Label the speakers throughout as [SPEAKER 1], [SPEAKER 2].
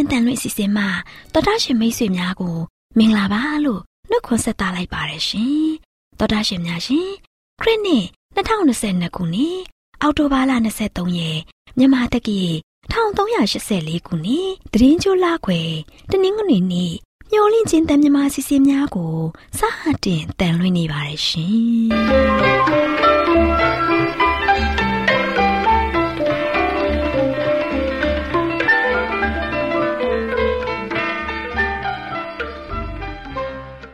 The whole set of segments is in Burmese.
[SPEAKER 1] AWR မျိုးလင့်ချင်းတန်လွင့်အစီအစဉ်မှာတော်တာရှင်မိတ်ဆွေများကို မင်္ဂလာပါလို့နှုတ်ခွန်းဆက်သလိုက်ပါတယ်ရှင်တော်တာရှင်များရှင်ခရစ်နှစ်2022ခုနှစ်အောက်တိုဘာလ23ရက်မြန်မာတက္ကီ1384ခုနှစ်တရင်ကျိုးလခွေတနင်္ဂနွေနေ့မျောလင့်ချင်းတန်မြမာစီစဉ်များကိုစတင်တန်လွှင့်နေပါတယ်ရှင်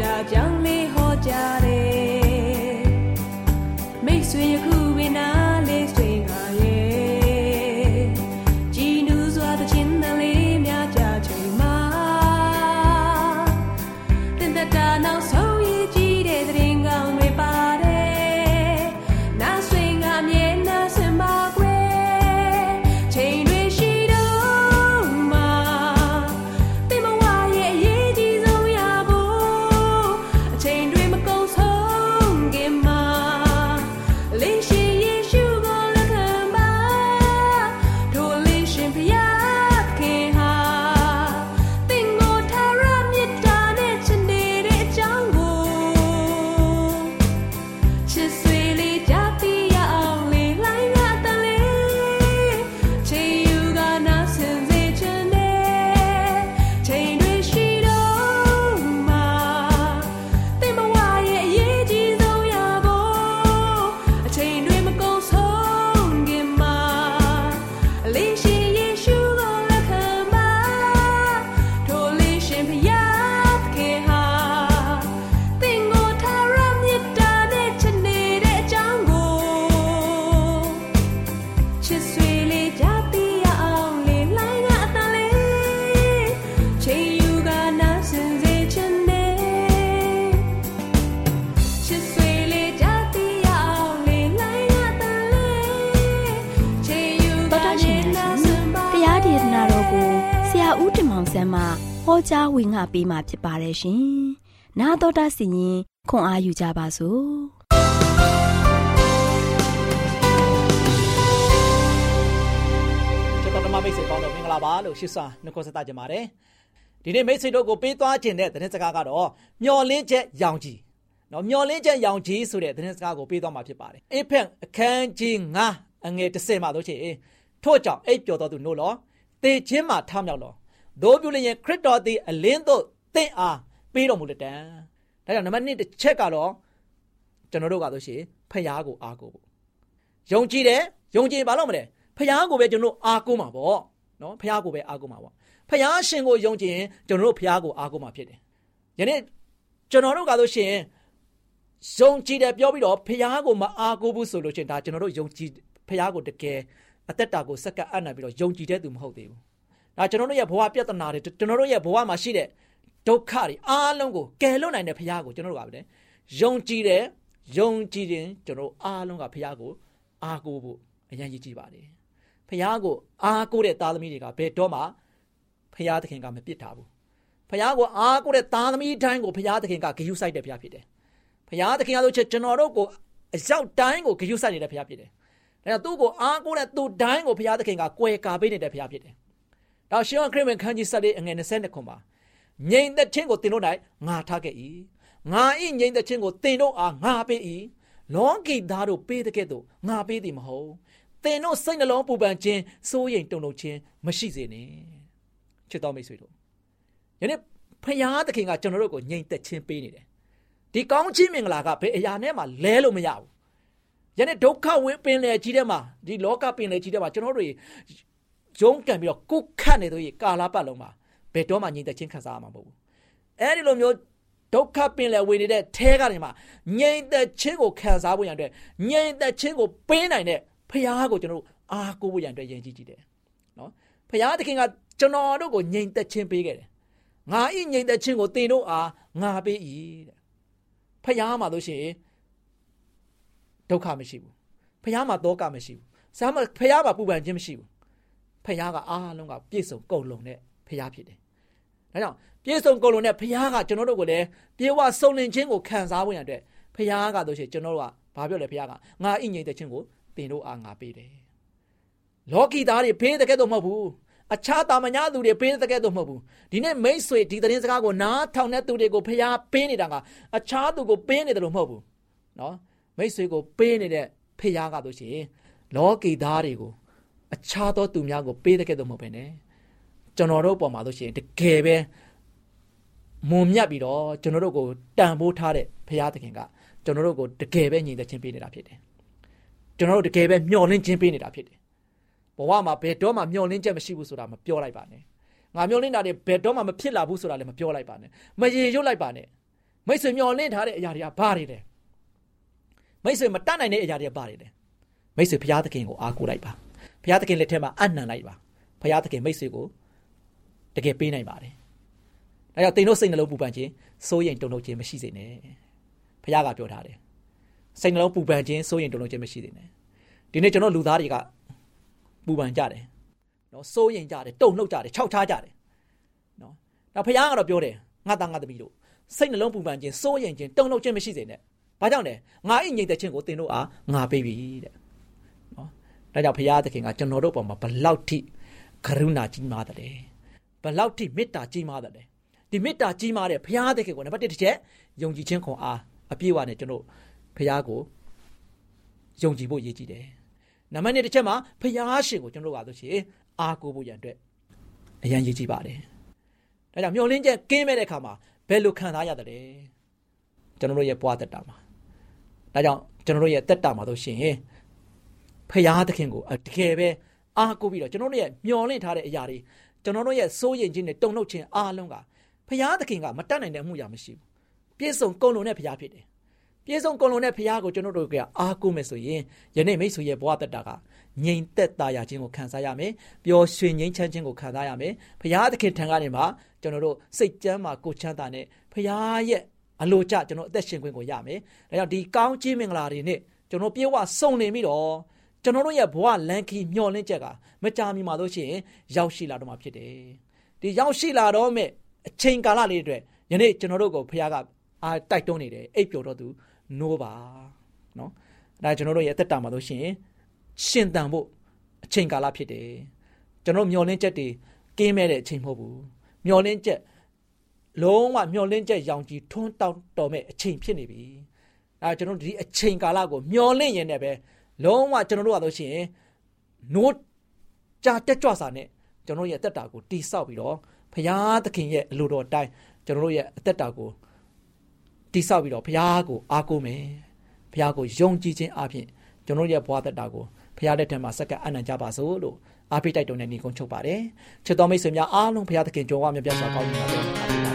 [SPEAKER 1] ဟော ဝင်ငါပေးมาဖြစ်ပါတယ်ရှင်။နာတော်တာစီရင်ခွန်အားယူကြပါစို့။
[SPEAKER 2] လာပါလို့ရှစ်စွာနှုတ်ခွန်းဆက်သကြပါတယ်ဒီနေ့မိတ်ဆွေတို့ကိုပေးသွားခြင်းတဲ့သတင်းစကားကတော့မျော်လင့်ချက်ရောင်ကြီးနော်မျော်လင့်ချက်ရောင်ကြီးဆိုတဲ့သတင်းစကားကိုပေးသွားမှာဖြစ်ပါတယ်အေဖက်အခန်းကြီး9အငယ်30မှာတို့ချေထို့ကြောင့်အိပ်ပျော်တော်သူနို့လောတေခြင်းမှာထမြောက်လော ဒို့ပြုလျင်ခရစ်တော်သည်အလင်းသို့တင့်အားပေးတော်မူလက်တံဒါကြောင့်နံပါတ်1တစ်ချက်ကတော့ကျွန်တော်တို့ကဆိုရှင်ဖျားကိုအားကိုဖို့ယုံကြည်တယ်ယုံကြည်ဘာလို့မလဲဖျားကိုပဲကျွန်တော်အားကိုးမှာပေါ့နော်ဖျားကိုပဲအားကိုးမှာပေါ့ဖျားရှင်ကိုယုံကြည်ရင်ကျွန်တော်တို့ဖျားကိုအားကိုးမှာဖြစ်တယ်ယနေ့ကျွန်တော်တို့ကဆိုရှင်ယုံကြည်တယ်ပြောပြီးတော့ဖျားကိုမအားကိုးဘူးဆိုလို့ချင်းဒါကျွန်တော်တို့ယုံကြည်ဖျားကိုတကယ်အသက်တာကိုစက္ကပ်အပ်နိုင်ပြီးတော့ယုံကြည်တဲ့သူမဟုတ်သေးဘူး ဒါကျွန်တော်တို့ရဲ့ဘဝပြဿနာတွေကျွန်တော်တို့ရဲ့ဘဝမှာရှိတဲ့ဒုက္ခတွေအားလုံးကိုကယ်လွတ်နိုင်တဲ့ဖခင်ကိုကျွန်တော်တို့ကပဲယုံကြည်တယ်ယုံကြည်ရင်ကျွန်တော်အားလုံးကဖခင်ကိုအားကိုးဖို့အရင်ရည်ကြည်ပါတယ်ဖခင်ကိုအားကိုးတဲ့သားသမီးတွေကဘယ်တော့မှဖခင်သခင်ကမပစ်တာဘူးဖခင်ကိုအားကိုးတဲ့သားသမီးတိုင်းကိုဖခင်သခင်ကဂရုစိုက်တဲ့ဖခင်ဖြစ်တယ်ဖခင်သခင်ကဆိုချက်ကျွန်တော်တို့ကိုအရောက်တိုင်းကိုဂရုစိုက်နေတဲ့ဖခင်ဖြစ်တယ်ဒါကြောင့်သူ့ကိုအားကိုးတဲ့သူတိုင်းကိုဖခင်သခင်ကကွယ်ကာပေးနေတဲ့ဖခင်ဖြစ်တယ် ဒါရှေးခရစ်ဝင်ခန်းကြီးဆက်လေးအငယ်20ခုမှာငြိမ်သက်ခြင်းကိုသင်တို့၌ငါထားခဲ့၏ငါဤငြိမ်သက်ခြင်းကိုသင်တို့အားငါပေး၏လောကီသားတို့ပေးတဲ့ကဲ့သို့ငါပေးသည်မဟုတ်သင်တို့စိတ်နှလုံးပူပန်ခြင်းစိုးရိမ်တုန်လှုပ်ခြင်းမရှိစေနဲ့ချစ်တော်မိတ်ဆွေတို့ယနေ့ဖခင်သခင်ကကျွန်တော်တို့ကိုငြိမ်သက်ခြင်းပေးနေတယ်ဒီကောင်းခြင်းမင်္ဂလာကဘယ်အရာနဲ့မှလဲလို့မရဘူးယနေ့ဒုက္ခဝင်းပင်လေကြီးထဲမှာဒီလောကပင်လေကြီးထဲမှာကျွန်တော်တို့ ရုံးကန်ပြီးတော့ကုတ်ခတ်နေတို့ကာလာပတ်လုံးမှာဘယ်တော့မှငြိမ်သက်ခြင်းခံစားရမှာမဟုတ်ဘူးအဲ့ဒီလိုမျိုးဒုက္ခပင်လယ်ဝင်နေတဲ့ထဲကနေမှငြိမ်သက်ခြင်းကိုခံစားဖို့ရန်အတွက်ငြိမ်သက်ခြင်းကိုပေးနိုင်တဲ့ဖခင်ကိုကျွန်တော်တို့အားကိုးဖို့ရန်အတွက်ယဉ်ကြည်ကြည့်တယ်နော်ဖခင်သခင်ကကျွန်တော်တို့ကိုငြိမ်သက်ခြင်းပေးခဲ့တယ်ငါဤငြိမ်သက်ခြင်းကိုသင်တို့အားငါပေး၏တဲ့ဖခင်မှာလို့ရှိရင်ဒုက္ခမရှိဘူးဖခင်မှာတောကမရှိဘူးစားမဖခင်မှာပူပန်ခြင်းမရှိဘူး ဖခင်ကအားလုံးကပြည့်စုံကုန်လုံးတဲ့ဖခင်ဖြစ်တယ်ဒါကြောင့်ပြည့်စုံကုန်လုံးတဲ့ဖခင်ကကျွန်တော်တို့ကိုလည်းပြေဝစုံလင်ခြင်းကိုခံစားဖို့ရတဲ့ဖခင်ကတို့ရှိကျွန်တော်တို့ကဘာပြောလဲဖခင်ကငါအိငိမ့်တဲ့ခြင်းကိုသင်တို့အားငါပေးတယ်လောကီသားတွေဖေးတဲ့ကဲ့သို့မဟုတ်ဘူးအခြားတာမညာသူတွေပေးတဲ့ကဲ့သို့မဟုတ်ဘူးဒီနေ့မိတ်ဆွေဒီသတင်းစကားကိုနားထောင်တဲ့သူတွေကိုဖျားပေးနေတာကအခြားသူကိုပေးနေတယ်လို့မဟုတ်ဘူးနော်မိတ်ဆွေကိုပေးနေတဲ့ဖျားကတို့ရှိရင်လောကီသားတွေကို အခြားသောသူများကိုပေးတဲ့ကဲ့သို့မဟုတ်ဘဲနဲ့ကျွန်တော်တို့ပေါ်မှာလို့ရှိရင်တကယ်ပဲမုံမြတ်ပြီးတော့ကျွန်တော်တို့ကိုတန်ဖိုးထားတဲ့ဘုရားသခင်ကကျွန်တော်တို့ကိုတကယ်ပဲညီသက်ချင်းပေးနေတာဖြစ်တယ်ကျွန်တော်တို့တကယ်ပဲမျှော်လင့်ခြင်းပေးနေတာဖြစ်တယ်ဘဝမှာဘယ်တော့မှမျှော်လင့်ချက်မရှိဘူးဆိုတာမပြောလိုက်ပါနဲ့ငါမျှော်လင့်တာတွေဘယ်တော့မှမဖြစ်လာဘူးဆိုတာလည်းမပြောလိုက်ပါနဲ့မရေရွတ်လိုက်ပါနဲ့မိတ်ဆွေမျှော်လင့်ထားတဲ့အရာတွေကဘာတွေလဲမိတ်ဆွေမတတ်နိုင်တဲ့အရာတွေကဘာတွေလဲမိတ်ဆွေဘုရားသခင်ကိုအားကိုးလိုက်ပါ ဘုရားသခင်လက်ထက်မှာအနံ့လိုက်ပါဘုရားသခင်မိတ်ဆွေကိုတကယ်ပေးနိုင်ပါတယ်။ဒါကြောင့်တင်တို့စိတ်နှလုံးပူပန်ခြင်းစိုးရိမ်တုန်လှုပ်ခြင်းမရှိစေနဲ့။ဘုရားကပြောထားတယ်။စိတ်နှလုံးပူပန်ခြင်းစိုးရိမ်တုန်လှုပ်ခြင်းမရှိစေနဲ့။ဒီနေ့ကျွန်တော်လူသားတွေကပူပန်ကြတယ်။နော်စိုးရိမ်ကြတယ်တုန်လှုပ်ကြတယ်ခြောက်ခြားကြတယ်။နော်။ဒါဘုရားကတော့ပြောတယ်ငါသားငါသမီးတို့စိတ်နှလုံးပူပန်ခြင်းစိုးရိမ်ခြင်းတုန်လှုပ်ခြင်းမရှိစေနဲ့။ဘာကြောင့်လဲ။ငါအိမ်ငြိမ်တဲ့ခြင်းကိုတင်တို့အားငါပေးပြီတဲ့။နော်။ ဒါကြောင့်ဘုရားသခင်ကကျွန်တော်တို့ပေါ်မှာဘလောက်ထိကရုဏာကြီးမားတယ်။ဘလောက်ထိမေတ္တာကြီးမားတယ်လဲဒီမေတ္တာကြီးမားတဲ့ဘုရားသခင်ကိုနံပါတ်1တစ်ချက်ယုံကြည်ခြင်းခွန်အားအပြည့်အဝနဲ့ကျွန်တော်ဘုရားကိုယုံကြည်ဖို့ရည်ကြည်တယ်နံပါတ်2တစ်ချက်မှာဘုရားရှင်ကိုကျွန်တော်ကဆိုရှင်အားကိုးဖို့ရန်အတွက်အရန်ရည်ကြည်ပါတယ်ဒါကြောင့်မျောလင်းချက်ကင်းမဲ့တဲ့အခါမှာဘယ်လိုခံစားရတယ်လဲကျွန်တော်တို့ရဲ့ဘဝတက်တာမှာဒါကြောင့်ကျွန်တော်တို့ရဲ့တက်တာမှာဆိုရှင် ဖရာသခင်ကိုတကယ်ပဲအားကိုးပြီးတော့ကျွန်တော်တို့ရဲ့မျောလင့်ထားတဲ့အရာတွေကျွန်တော်တို့ရဲ့စိုးရိမ်ခြင်းနဲ့တုန်လှုပ်ခြင်းအားလုံးကဖရာသခင်ကမတတ်နိုင်တဲ့အမှုရာမရှိဘူးပြည့်စုံကုန်လုံးတဲ့ဖရာဖြစ်တယ်ပြည့်စုံကုန်လုံးတဲ့ဖရာကိုကျွန်တော်တို့ကအားကိုးမယ်ဆိုရင်ယနေ့မိတ်ဆွေရဲ့ဘဝတက်တာကငြိမ်သက်သာရခြင်းကိုခံစားရမယ်ပျော်ရွှင်ငြိမ်းချမ်းခြင်းကိုခံစားရမယ်ဖရာသခင်ထံကနေမှကျွန်တော်တို့စိတ်ကြမ်းမှာကိုချမ်းသာနဲ့ဖရာရဲ့အလိုကျကျွန်တော်အသက်ရှင်ခွင့်ကိုရမယ်ဒါကြောင့်ဒီကောင်းခြင်းမင်္ဂလာတွေနဲ့ကျွန်တော်ပြေဝစုံနေပြီးတော့ ကျွန်တော်တို့ရဲ့ဘဝလန်ခီမျောလင့်ချက်ကမကြာမီမှာလို့ရှိရင်ရောက်ရှိလာတော့မှာဖြစ်တယ်ဒီရောက်ရှိလာတော့မဲ့အချိန်ကာလလေးတွေယနေ့ကျွန်တော်တို့ကိုဖခင်ကအာတိုက်တွန်းနေတယ်အိပ်ပျော်တော့သူနိုးပါနော်ဒါကျွန်တော်တို့ရဲ့အသက်တာမှာလို့ရှိရင်ရှင်တန်ဖို့အချိန်ကာလဖြစ်တယ်
[SPEAKER 1] ကျွန်တော်မျောလင်းချက်တွေကင်းမဲ့တဲ့အချိန်မဟုတ်ဘူးမျောလင်းချက်လုံးဝမျောလင်းချက်ရောင်ကြီးထွန်းတောက်တော်မဲ့အချိန်ဖြစ်နေပြီအဲကျွန်တော်ဒီအချိန်ကာလကိုမျောလင့်ရင်လည်းပဲ လုံးဝကျွန်တော်တို့ကတော့ရှင်နိုးကြာတက်ကြွစာနဲ့ကျွန်တော်ရဲ့အသက်တာကိုတိဆောက်ပြီးတော့ဖရာသခင်ရဲ့အလိုတော်အတိုင်းကျွန်တော်တို့ရဲ့အသက်တာကိုတိဆောက်ပြီးတော့ဖရာကိုအားကိုးမယ်ဖရာကိုယုံကြည်ခြင်းအပြင်ကျွန်တော်ရဲ့ဘဝသက်တာကိုဖရာလက်ထက်မှာစက္ကအနံ့ကြပါစို့လို့အားပေးတိုက်တွန်းတဲ့ညီကုန်းချုပ်ပါတယ်ချစ်တော်မိတ်ဆွေများအားလုံးဖရာသခင်ကြွယ်ဝမြတ်ပြတ်စွာကောင်းကြီးပါစေအားပေးပါ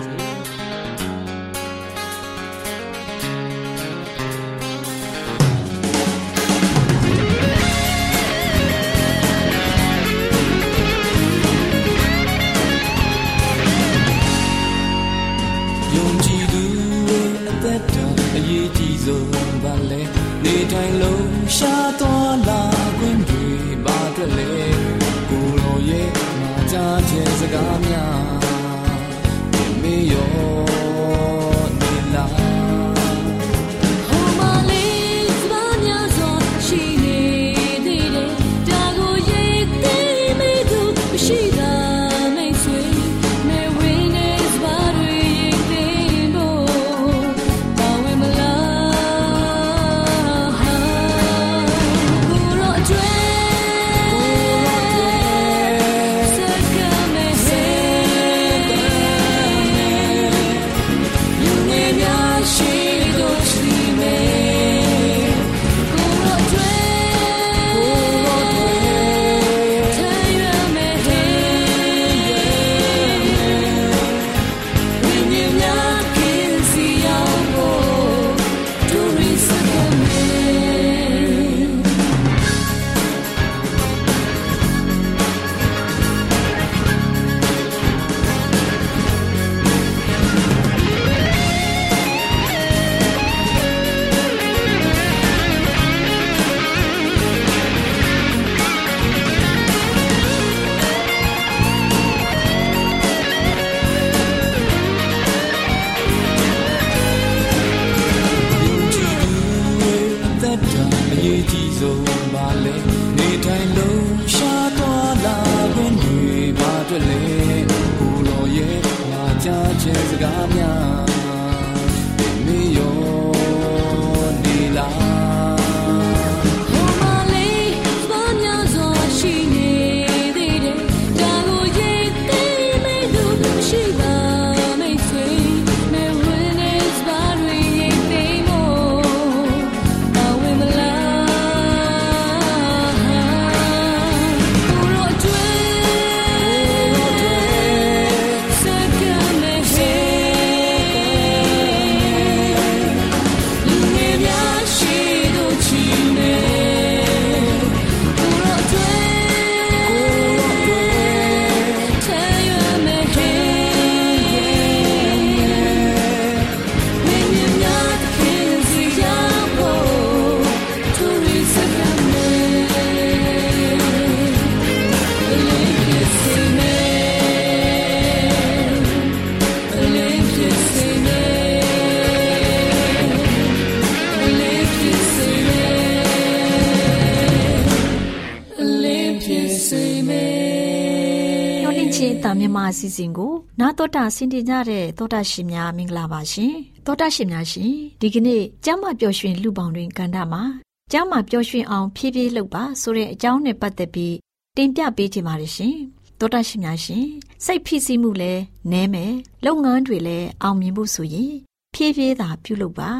[SPEAKER 1] စေ
[SPEAKER 3] အစီအစဉ်ကိုနာတော်တာဆင်တင်ကြတဲ့တောတာရှင်များမင်္ဂလာပါရှင်တောတာရှင်များရှင်ဒီကနေ့ကျမ်းမာပျော်ရွှင်လူပေါင်းတွင်ကန္တာမှာကျမ်းမာပျော်ရွှင်အောင်ဖြည်းဖြည်းလှုပ်ပါဆိုတဲ့အကြောင်းနဲ့ပတ်သက်ပြီးတင်ပြပေးချင်ပါတယ်ရှင်တောတာရှင်များရှင်စိတ်ဖိစီးမှုလည်းနည်းမယ်လုပ်ငန်းတွေလည်းအောင်မြင်ဖို့ဆိုရင်ဖြည်းဖြည်းသာပြုလုပ်ပါ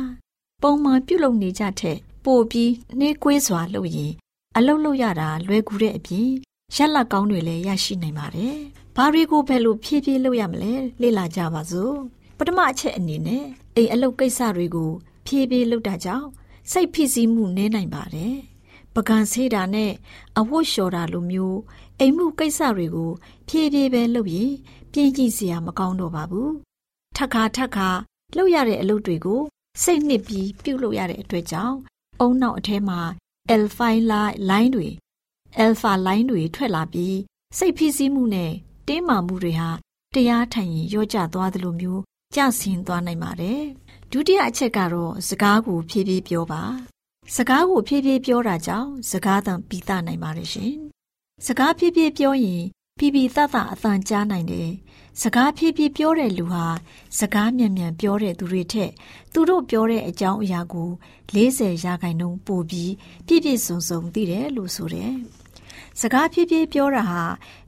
[SPEAKER 3] ပုံမှန်ပြုလုပ်နေကြတဲ့ပို့ပြီးနှေးကွေးစွာလုပ်ရင်အလုပ်လုပ်ရတာလွယ်ကူတဲ့အပြင်ရက်လက်ကောင်းတွေလည်းရရှိနိုင်ပါတယ် ဘာတွေကိုဘယ်လိုဖြည်းဖြည်းလုပ်ရမလဲလေ့လာကြပါစို့ပထမအချက်အနေနဲ့အိမ်အလုပ်ကိစ္စတွေကိုဖြည်းဖြည်းလုပ်တာကြောင့်စိတ်ဖိစီးမှုနည်းနိုင်ပါတယ်ပကံဆေးတာနဲ့အဝတ်လျှော်တာလိုမျိုးအိမ်မှုကိစ္စတွေကိုဖြည်းဖြည်းပဲလုပ်ရင်ပြင်းကြည့်စရာမကောင်းတော့ပါဘူးထက်ခါထက်ခါလုပ်ရတဲ့အလုပ်တွေကိုစိတ်နှစ်ပြီးပြုတ်လုပ်ရတဲ့အတွက်ကြောင့်အုံနောက်အထဲမှာ alpha line တွေ alpha line တွေထွက်လာပြီးစိတ်ဖိစီးမှုနဲ့ တင်းမာမှုတွေဟာတရားထိုင်ရင်ရော့ကျသွားသလိုမျိုးကျဆင်းသွားနိုင်ပါတယ်။ဒုတိယအချက်ကတော့စကားကိုဖြည်းဖြည်းပြောပါ။စကားကိုဖြည်းဖြည်းပြောတာကြောင့်စကားသံပိသနိုင်ပါတယ်ရှင်။စကားဖြည်းဖြည်းပြောရင်ပြပြသသအသံကြားနိုင်တယ်။စကားဖြည်းဖြည်းပြောတဲ့လူဟာစကားမြန်မြန်ပြောတဲ့သူတွေထက်သူတို့ပြောတဲ့အကြောင်းအရာကို40ရာခိုင်နှုန်းပိုပြီးပြည့်ပြည့်စုံစုံသိတယ်လို့ဆိုတယ်။စကားဖြည်းဖြည်းပြောတာဟာ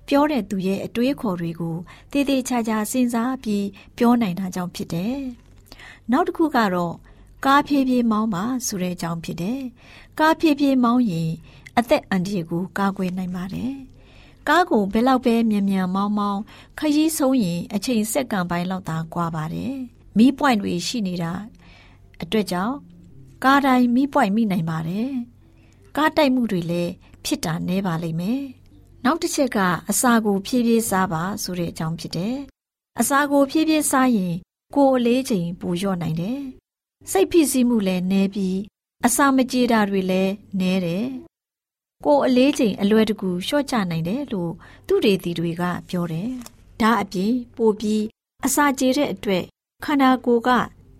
[SPEAKER 3] ပြောတဲ့သူရဲ့အတွေးခေါ်တွေကိုတည်တည်ချာချာစဉ်းစားပြီးပြောနိုင်တာကြောင့်ဖြစ်တယ်။နောက်တစ်ခုကတော့ကားဖြည်းဖြည်းမောင်းပါဆိုတဲ့အကြောင်းဖြစ်တယ်။ကားဖြည်းဖြည်းမောင်းရင်အသက်အန္တရာယ်ကိုကာကွယ်နိုင်ပါတယ်။ကားကိုဘယ်လောက်ပဲမြန်မြန်မောင်းမောင်းခရီးဆုံးရင်အချိန်စက္ကန့်ပိုင်းလောက်သာကွာပါတယ်။မီးပွိုင်တွေရှိနေတာအတွက်ကြောင့်ကားတိုင်းမီးပွိုင်မိနိုင်ပါတယ်။ကားတိုက်မှုတွေလည်းဖြစ်တာနည်းပါလိမ့်မယ်။ နောက်တစ်ချက်ကအစာကိုဖြည်းဖြည်းစားပါဆိုတဲ့အကြောင်းဖြစ်တယ်။အစာကိုဖြည်းဖြည်းစားရင်ကိုယ်အလေးချိန်ပိုလျော့နိုင်တယ်။စိတ်ဖိစီးမှုလည်းနည်းပြီးအစာမကြေတာတွေလည်းနည်းတယ်။ကိုယ်အလေးချိန်အလွယ်တကူလျှော့ချနိုင်တယ်လို့သူတွေတီတွေကပြောတယ်။ဒါအပြင်ပိုပြီးအစာကြေတဲ့အတွက်ခန္ဓာကိုယ်က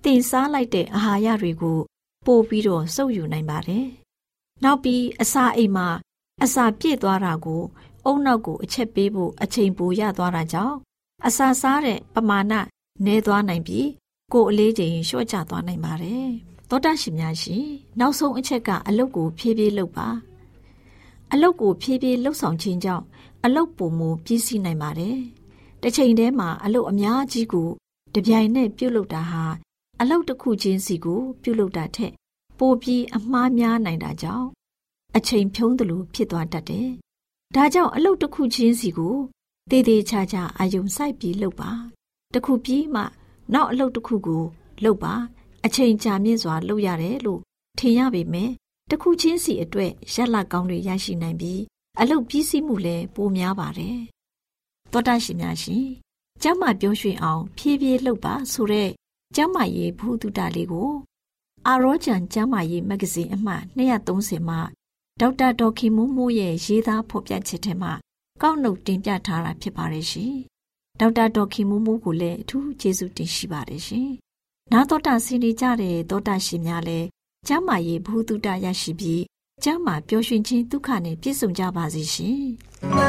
[SPEAKER 3] တင်စားလိုက်တဲ့အာဟာရတွေကို ပို့ပြီးတော့စုပ်ယူနိုင်ပါတယ်။နောက်ပြီးအစာအိမ်မှာအစာပြည့်သွားတာကို အုံနောက်ကိုအချက်ပေးဖို့အချိန်ပိုရသွားတာကြောင့်အစာစားတဲ့ပမာဏနည်းသွားနိုင်ပြီးကိုယ်အလေးချိန်လျှော့ချသွားနိုင်ပါတယ်။သောတာရှင်များရှင်နောက်ဆုံးအချက်ကအလုတ်ကိုဖြည်းဖြည်းလုပ်ပါ။အလုတ်ကိုဖြည်းဖြည်းလှုပ်ဆောင်ခြင်းကြောင့်အလုတ်ပုံမူပြည့်စည်နိုင်ပါတယ်။တစ်ချိန်တည်းမှာအလုတ်အများကြီးကိုတပြိုင်နက်ပြုတ်လုတာဟာအလုတ်တစ်ခုချင်းစီကိုပြုတ်လုတာထက် ပိုပြီးအမှားများနိုင်တာကြောင့်အချိန်ဖြုံးသလိုဖြစ်သွားတတ်တယ်။ ဒါကြောင့်အလုတ်တစ်ခုချင်းစီကိုတည်တည်ချာချာအာယုံစိုက်ပြီးလုပ်ပါ။တစ်ခုပြီးမှ နောက်အလုတ်တစ်ခုကိုလုပ်ပါအချိန်ကြာမြင့်စွာလုပ်ရတယ်လို့ထင်ရပေမဲ့တစ်ခုချင်းစီအတွက်ရက်လက်ကောင်းတွေရရှိနိုင်ပြီးအလုတ်ပြီးစီးမှုလည်းပိုများပါတယ်။သောတာရှင်များရှင်ကျမ်းမာပြောရွှင်အောင် ဖြည်းဖြည်းလှုပ်ပါဆိုတဲ့ကျမ်းမာရေးဘုဒ္ဓတာလေးကို အာရောဂျန်ကျမ်းမာရေးမဂ္ဂဇင်းအမှတ်230မှာ ဒေါက်တာဒေါ်ခင်မိုးမိုးရဲ့ရေးသားဖော်ပြချက်ထဲမှာကောက်နှုတ်တင်ပြထားတာဖြစ်ပါတယ်ရှင်။ဒေါက်တာဒေါ်ခင်မိုးမိုးကိုလည်းအထူးကျေးဇူးတင်ရှိပါတယ်ရှင်။နာတော်တာစီနေကြတဲ့သောတာရှင်များလည်းကျမ်းမာရေးဘုဒ္ဓတာရရှိပြီးကျမ်းမာပျော်ရွှင်ခြင်းဒုက္ခနဲ့ပြည့်စုံကြပါစေရှင်။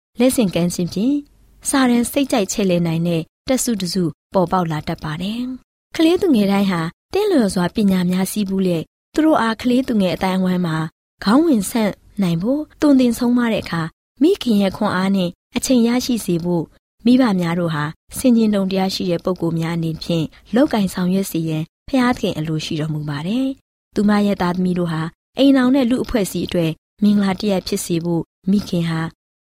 [SPEAKER 4] လက်ဆင့်ကမ်းခြင်းဖြင့်စာရန်စိတ်ကြိုက်ချဲ့လဲနိုင်တဲ့တက်စုတစုပေါ်ပေါက်လာတတ်ပါတယ်။ကလေးသူငယ်တိုင်းဟာတင်းလျော်စွာပညာများစည်းဘူးလေသူတို့အားကလေးသူငယ်အတိုင်းအဝန်းမှာခေါင်းဝင်ဆက်နိုင်ဖို့တုံတင်ဆုံးမတဲ့အခါမိခင်ရဲ့ခွန်အားနဲ့အချိန်ရရှိစေဖို့မိဘများတို့ဟာစင်ကျင်တုံတရားရှိတဲ့ပုံကိုများအနေဖြင့်လောက်ကင်ဆောင်ရွက်စီရင်ဖျားသခင်အလိုရှိတော်မူပါတယ်။သူမရဲ့သားသမီးတို့ဟာအိမ်အောင်တဲ့လူအဖွဲ့အစည်းအတွက်မင်္ဂလာတရားဖြစ်စေဖို့မိခင်ဟာ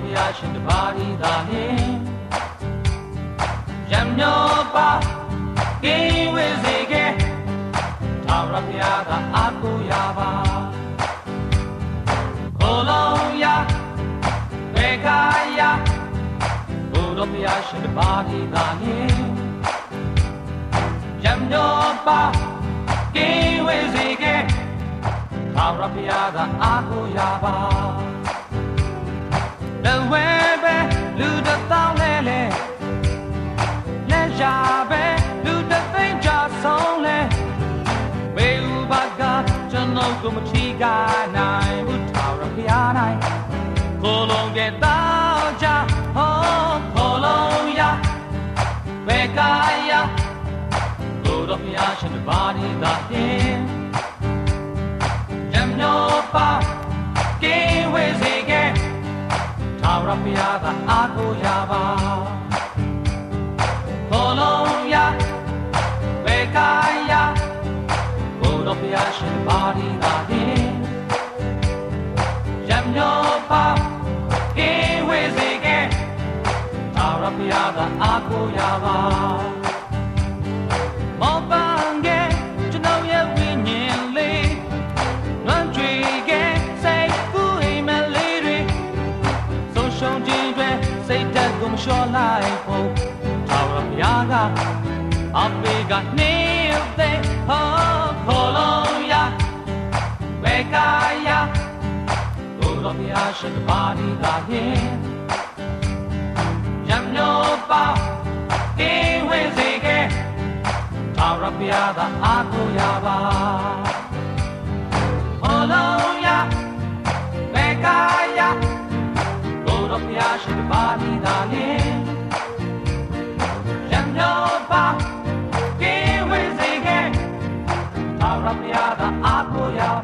[SPEAKER 5] ဘုရားဖျားရှင်တပါးဒီသာနှင့်ရမျောပါကိဝေစေကေသာရ လူတသောင်းလဲလဲလက်ရှာပဲလူတသိန်းကြဆုံးလဲဝေဥပါကကျွန်တော်ကိုမထီကနိုင်ဘူးထာဝရဘုရားနိုင်ကိုလုံးရဲ့တောင်းချဟောကိုလုံးရဝေကာယကိုတော်ဘုရားရှင်တပါးဒီသာတင်ရမျောပါကေဝေစေကေထာဝ ရဘုရားကအားကိုးရပါဘောလုံးရဝေကာယဘုရားဘုရားရှင်ပါရီသာရင်ရမျောပါကေဝေစေကေထာဝရဘုရားကအားကိုးရပါ အပေကနေတဲ့ဟောခေါ်လုံးရဝေကာယဘုရားဘုရားရှိခိုးပါဒီသာဟင်ရမျောပါကေဝေစေကေထာဝရဘုရားကအားကိုးရပါခေါ်လုံးရဝေကာယဘုရားဘုရားရှိခိုးပါဒီသာဟင် ထာဝရဘု